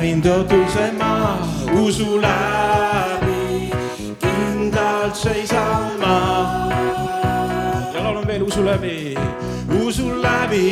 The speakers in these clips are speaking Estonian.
pärin tõotuse maa usu läbi, kindlalt seisan ma. ja laulan veel usu läbi, usu läbi,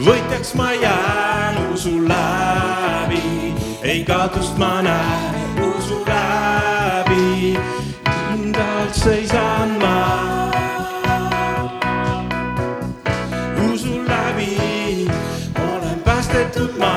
võitjaks ma jään usu läbi, ei kaotust ma näen usu läbi, kindlalt seisan ma. Usu läbi olen päästetud ma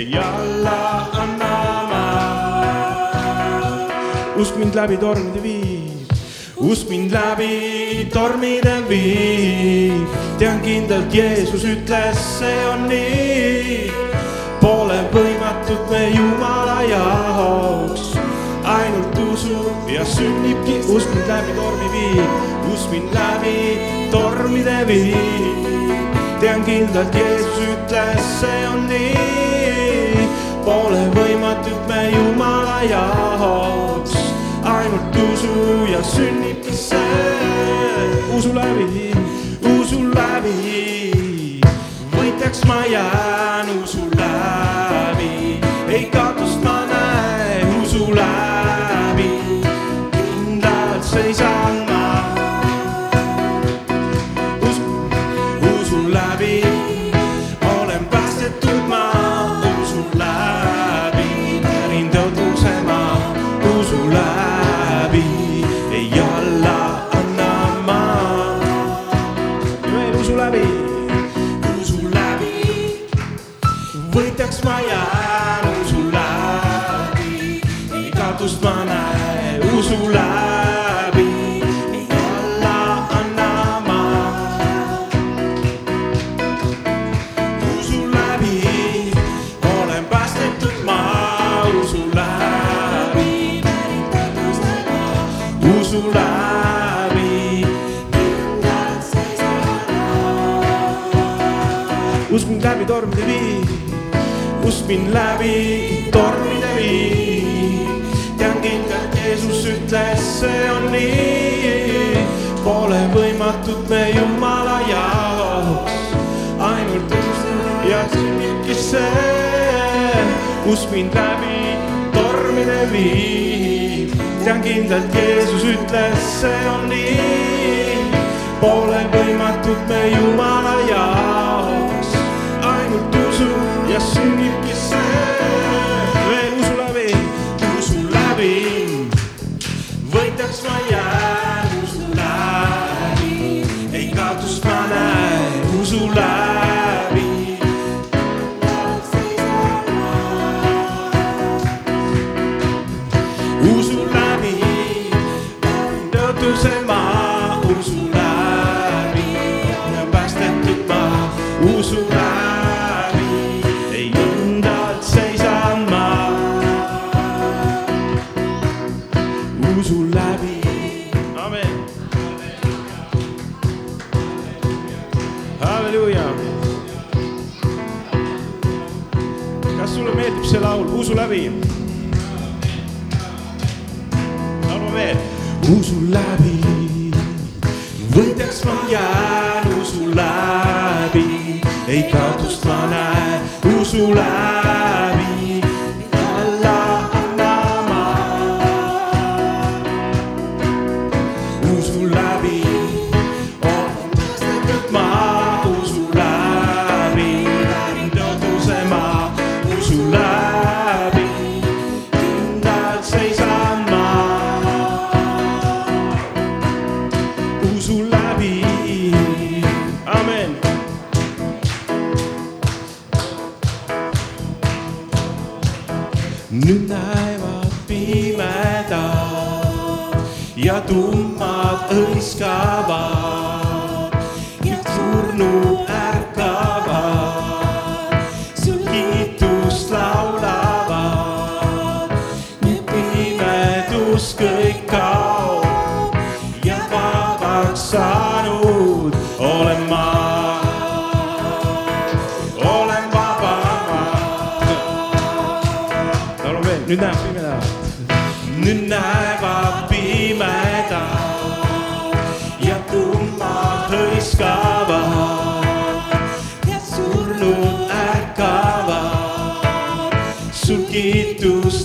ei alla anna ma. usk mind läbi tormide viib, usk mind läbi tormide viib, tean kindlalt, Jeesus ütles, see on nii. Pole võimatut me Jumala jaoks ainult usub ja sünnibki, usk mind läbi tormi viib, usk mind läbi tormide viib. tean kindlalt, Jeesus ütles, see on nii. Pole võimatut me Jumala jaoks, ainult usu ja sünnibki see. usu läbi, usu läbi, võitjaks ma jään usu läbi, ei kaotust ma usk mind läbi tormide viib, usk mind läbi tormide viib. tean kindlalt, Jeesus ütles, see on nii. Pole võimatut me Jumala jaoks, ainult usu ja sünnibki see. usk mind läbi tormide viib, tean kindlalt, Jeesus ütles, see on nii. Pole võimatut me Jumala jaoks, ainult usu ja sünnibki see. Halleluuja. kas sulle meeldib see laul Usu läbi? laulame veel. usu läbi, võitjaks ma jään usu läbi, ei kaotust ma näen usu läbi.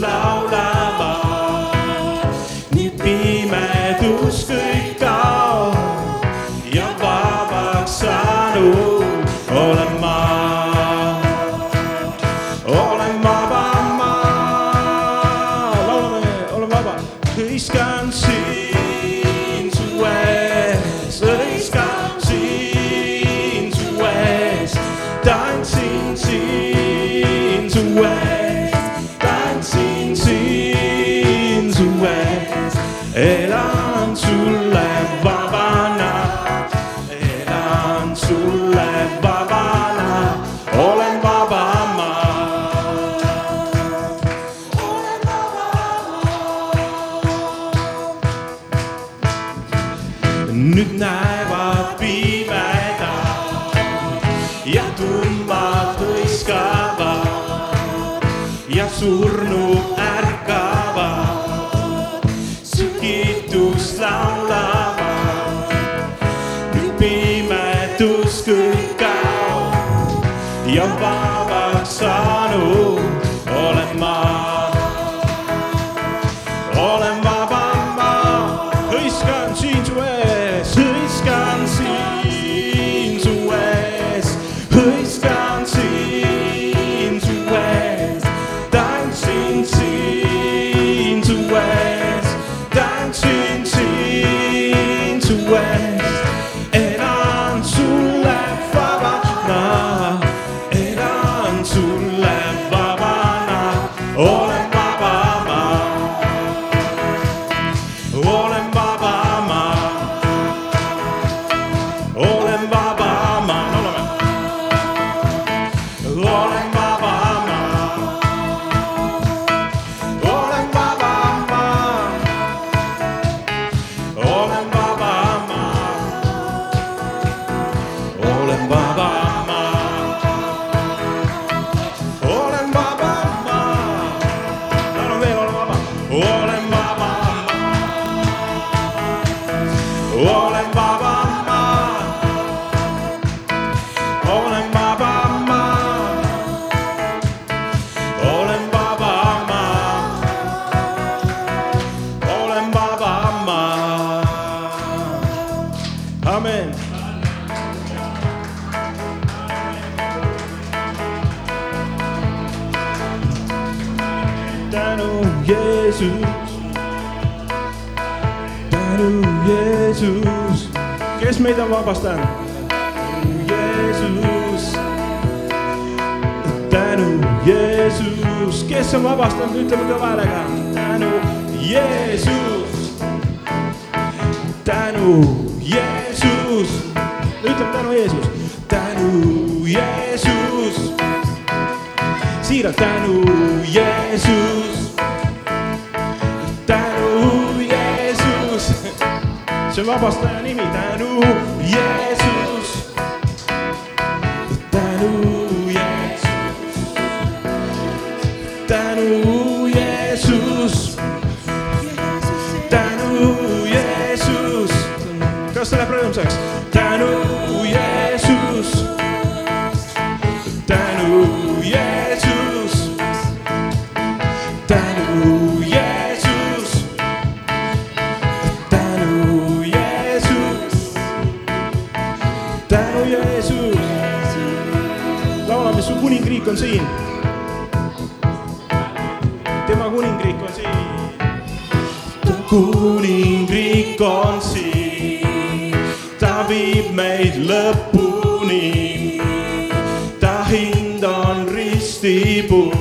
老来。soul light. All vabastan. Jeesus, tänu Jeesus, kes on vabastanud, ütleme kõva häälega, tänu Jeesus, tänu Jeesus, ütleme tänu Jeesus, tänu Jeesus, siiralt tänu Jeesus, tänu Jeesus, see on vabastaja nimi, tänu Jeesus, tänu Jeesus, tänu Jeesus, tänu Jeesus. kas läheb rõõmsaks? on siin. tema kuningriik on siin. kuningriik on siin, ta viib meid lõpuni. ta hind on ristipuu,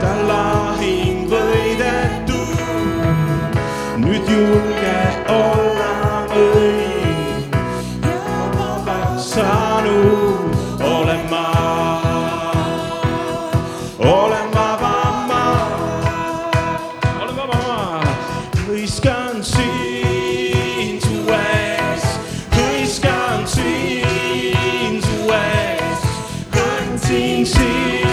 ta lahing võidetud. nüüd julge. sim, sim.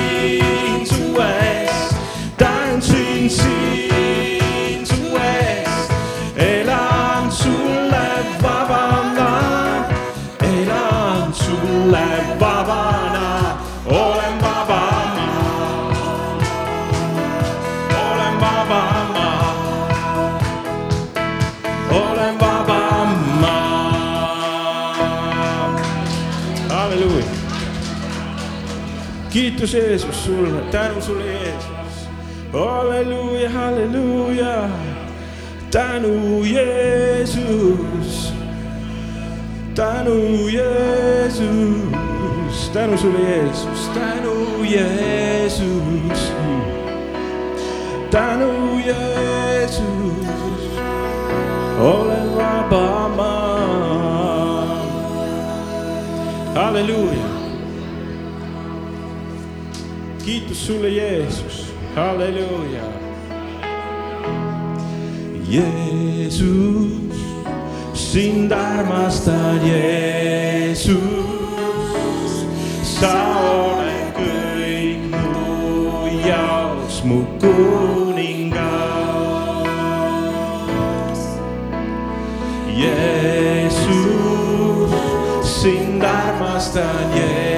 Kiitus Jeesus sulle, tänu sulle Jeesus. halleluuja, halleluuja, tänu Jeesus, tänu Jeesus, tänu sulle Jeesus, tänu Jeesus, tänu Jeesus, olen vaba maa. halleluuja kiitus sulle, Jeesus, halleluuja. Jeesus, sind armastan, Jeesus, sa oled kõik mu jaoks, mu kuningas. Jeesus, sind armastan, Jeesus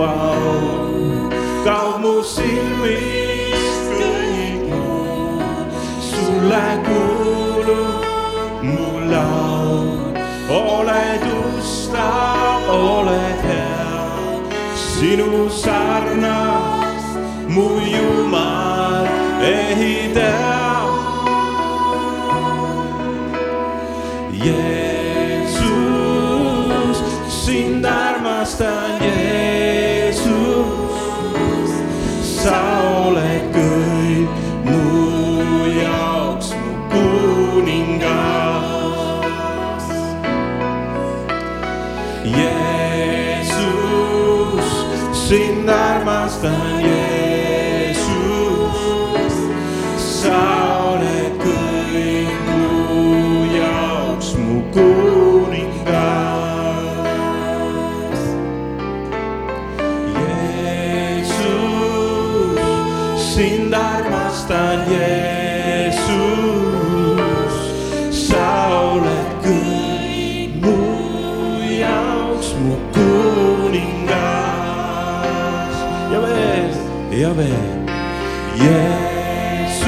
sinu au, kaob mu silmist kõik muu. sulle kuulub mu laul, oled ustav, oled hea, sinu sarnas mu Jumal ehitaja. Jeesus, sind armastan, Jeesus, sa ja veel. Jeesus,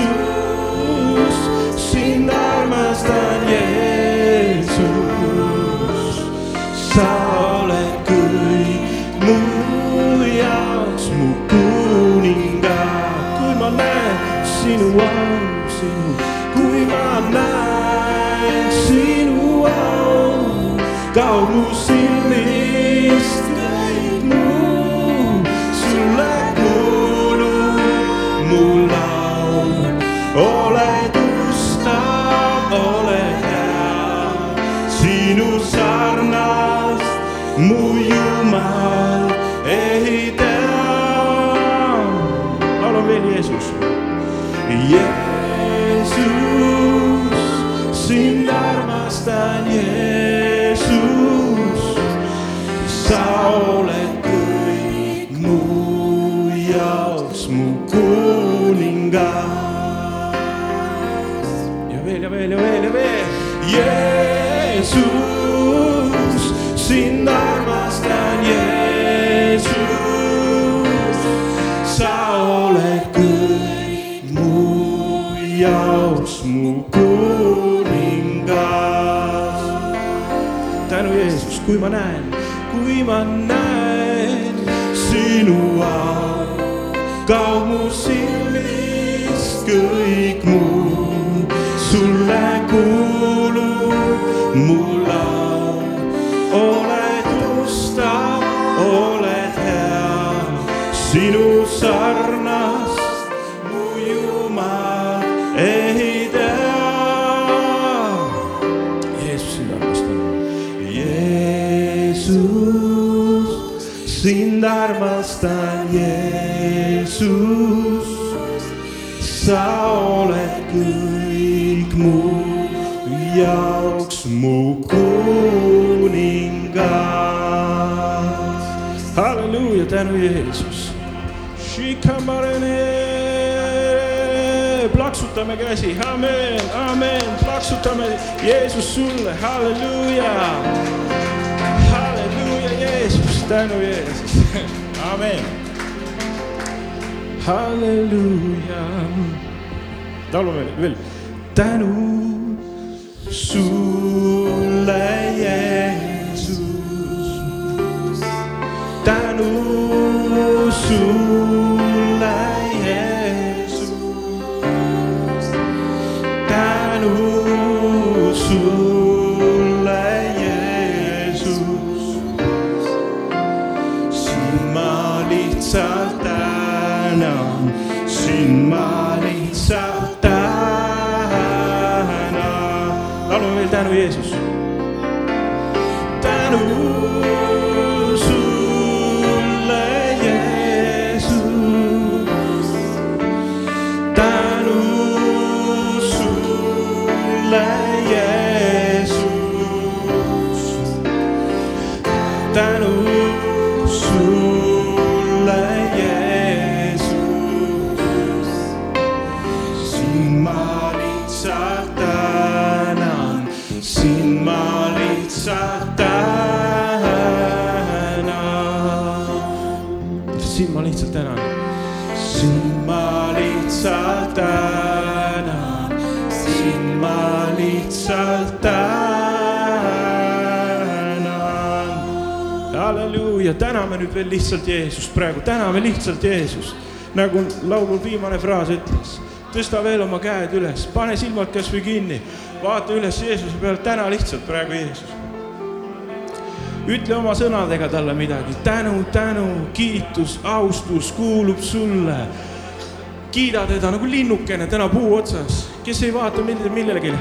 sind armastan, Jeesus, sa oled kõik mu jaoks, mu kuningas. kui ma näen sinu au, sinu, kui ma näen sinu au, kaob kuningas. ja veel ja veel ja veel ja veel. Jeesus, sind armastan, Jeesus, sa oled kõik mu jaoks, mu kuningas. tänu Jeesus, kui ma näen, mu laul, oled ustav, oled hea, sinu sarnast mu Jumal ehitaja. Jeesus, sind armastan. Jeesus, sind armastan, Jeesus, sa oled kõik kuningas. halleluuja, tänu Jeesus. plaksutame käsi, amen, amen, plaksutame Jeesus sulle, halleluuja. halleluuja, Jeesus, tänu Jeesus, amen. halleluuja. laulame veel. tänu sulle, sulle, halleluuja, täname nüüd veel lihtsalt Jeesust praegu, täname lihtsalt Jeesust. nagu laulul viimane fraas ütles, tõsta veel oma käed üles, pane silmad kasvõi kinni, vaata üles Jeesuse peale, täna lihtsalt praegu Jeesus ütle oma sõnadega talle midagi, tänu, tänu, kiitus, austus kuulub sulle. kiida teda nagu linnukene täna puu otsas, kes ei vaata mitte millelegi.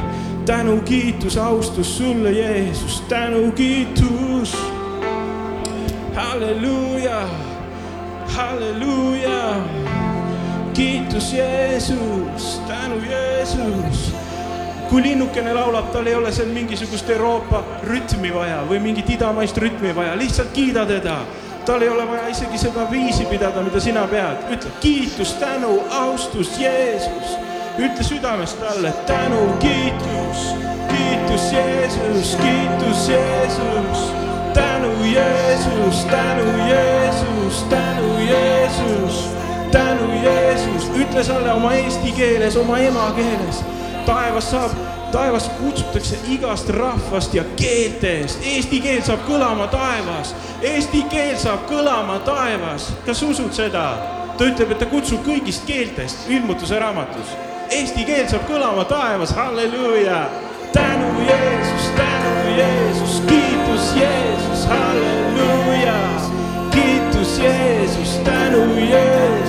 tänu, kiitus, austus sulle, Jeesus, tänu, kiitus. Halleluuja, halleluuja. kiitus, Jeesus, tänu, Jeesus kui linnukene laulab, tal ei ole seal mingisugust Euroopa rütmi vaja või mingit idamaist rütmi vaja, lihtsalt kiida teda. tal ei ole vaja isegi seda viisi pidada, mida sina pead, ütle kiitus, tänu, austus, Jeesus. ütle südamest talle tänu, kiitus, kiitus, Jeesus, kiitus, Jeesus. Jeesus, tänu, Jeesus, tänu, Jeesus, tänu, Jeesus. ütle talle oma eesti keeles, oma emakeeles taevas saab, taevas kutsutakse igast rahvast ja keeltest. Eesti keel saab kõlama taevas, eesti keel saab kõlama taevas. kas usud seda? ta ütleb, et ta kutsub kõigist keeltest ilmutuse raamatus. Eesti keel saab kõlama taevas, halleluuja. tänu Jeesus, tänu Jeesus, kiitus. Hallelujah. Kiitus Jeesus, tänu Jeesus.